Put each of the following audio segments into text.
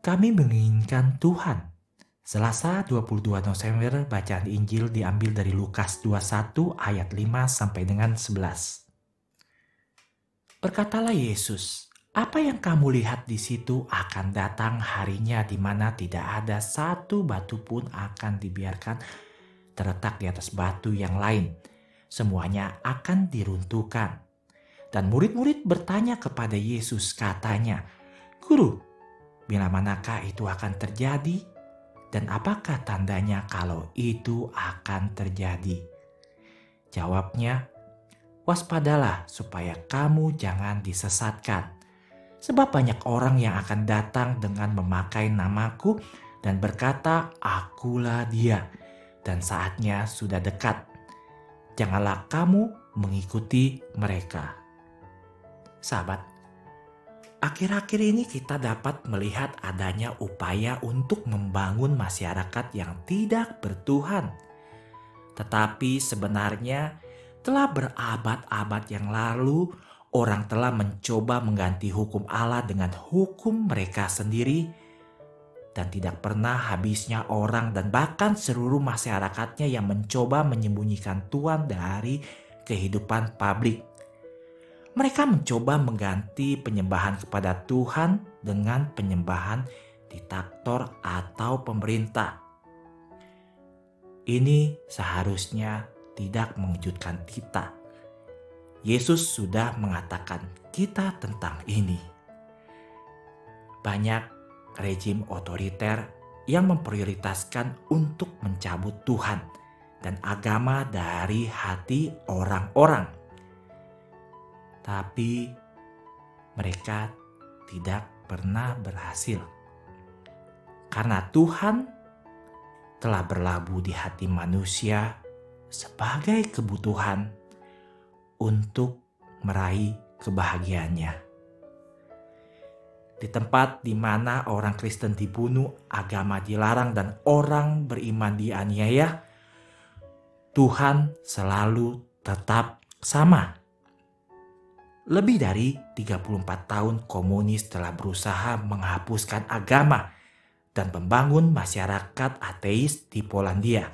Kami menginginkan Tuhan. Selasa 22 November bacaan Injil diambil dari Lukas 21 ayat 5 sampai dengan 11. Berkatalah Yesus, apa yang kamu lihat di situ akan datang harinya di mana tidak ada satu batu pun akan dibiarkan terletak di atas batu yang lain. Semuanya akan diruntuhkan. Dan murid-murid bertanya kepada Yesus katanya, Guru, Bila manakah itu akan terjadi? Dan apakah tandanya kalau itu akan terjadi? Jawabnya, waspadalah supaya kamu jangan disesatkan. Sebab banyak orang yang akan datang dengan memakai namaku dan berkata, akulah dia. Dan saatnya sudah dekat. Janganlah kamu mengikuti mereka. Sahabat, Akhir-akhir ini kita dapat melihat adanya upaya untuk membangun masyarakat yang tidak bertuhan. Tetapi sebenarnya telah berabad-abad yang lalu orang telah mencoba mengganti hukum Allah dengan hukum mereka sendiri dan tidak pernah habisnya orang dan bahkan seluruh masyarakatnya yang mencoba menyembunyikan Tuhan dari kehidupan publik. Mereka mencoba mengganti penyembahan kepada Tuhan dengan penyembahan diktator atau pemerintah. Ini seharusnya tidak mengejutkan kita. Yesus sudah mengatakan kita tentang ini. Banyak rejim otoriter yang memprioritaskan untuk mencabut Tuhan dan agama dari hati orang-orang tapi mereka tidak pernah berhasil. Karena Tuhan telah berlabuh di hati manusia sebagai kebutuhan untuk meraih kebahagiaannya. Di tempat di mana orang Kristen dibunuh, agama dilarang, dan orang beriman dianiaya, Tuhan selalu tetap sama. Lebih dari 34 tahun komunis telah berusaha menghapuskan agama dan membangun masyarakat ateis di Polandia.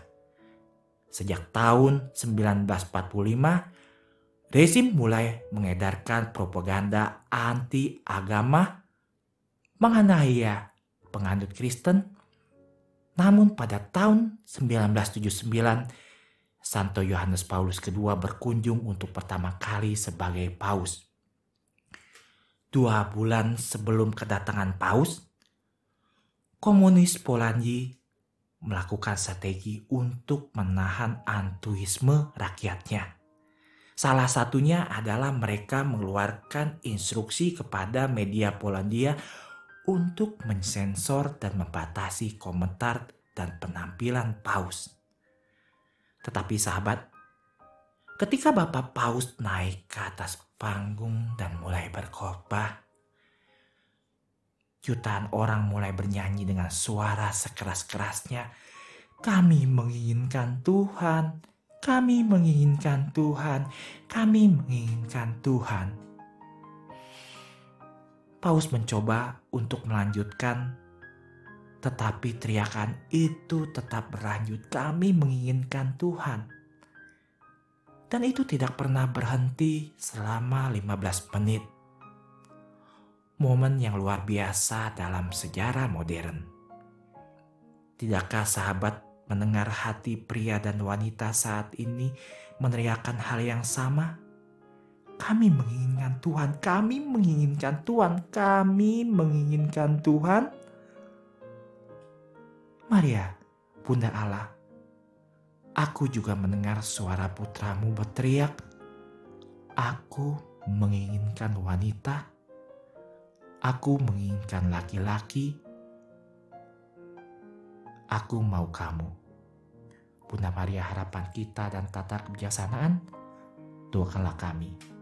Sejak tahun 1945, rezim mulai mengedarkan propaganda anti-agama menganiaya penganut Kristen. Namun pada tahun 1979, Santo Yohanes Paulus II berkunjung untuk pertama kali sebagai paus dua bulan sebelum kedatangan Paus, komunis Polandia melakukan strategi untuk menahan antuisme rakyatnya. Salah satunya adalah mereka mengeluarkan instruksi kepada media Polandia untuk mensensor dan membatasi komentar dan penampilan paus. Tetapi sahabat, ketika Bapak Paus naik ke atas panggung dan mulai berkhotbah. Jutaan orang mulai bernyanyi dengan suara sekeras-kerasnya. Kami menginginkan Tuhan, kami menginginkan Tuhan, kami menginginkan Tuhan. Paus mencoba untuk melanjutkan, tetapi teriakan itu tetap berlanjut. Kami menginginkan Tuhan. Dan itu tidak pernah berhenti selama 15 menit. Momen yang luar biasa dalam sejarah modern. Tidakkah sahabat mendengar hati pria dan wanita saat ini meneriakan hal yang sama? Kami menginginkan Tuhan, kami menginginkan Tuhan, kami menginginkan Tuhan. Maria, Bunda Allah, Aku juga mendengar suara putramu berteriak, Aku menginginkan wanita, aku menginginkan laki-laki, aku mau kamu. Bunda Maria harapan kita dan tata kebijaksanaan, doakanlah kami.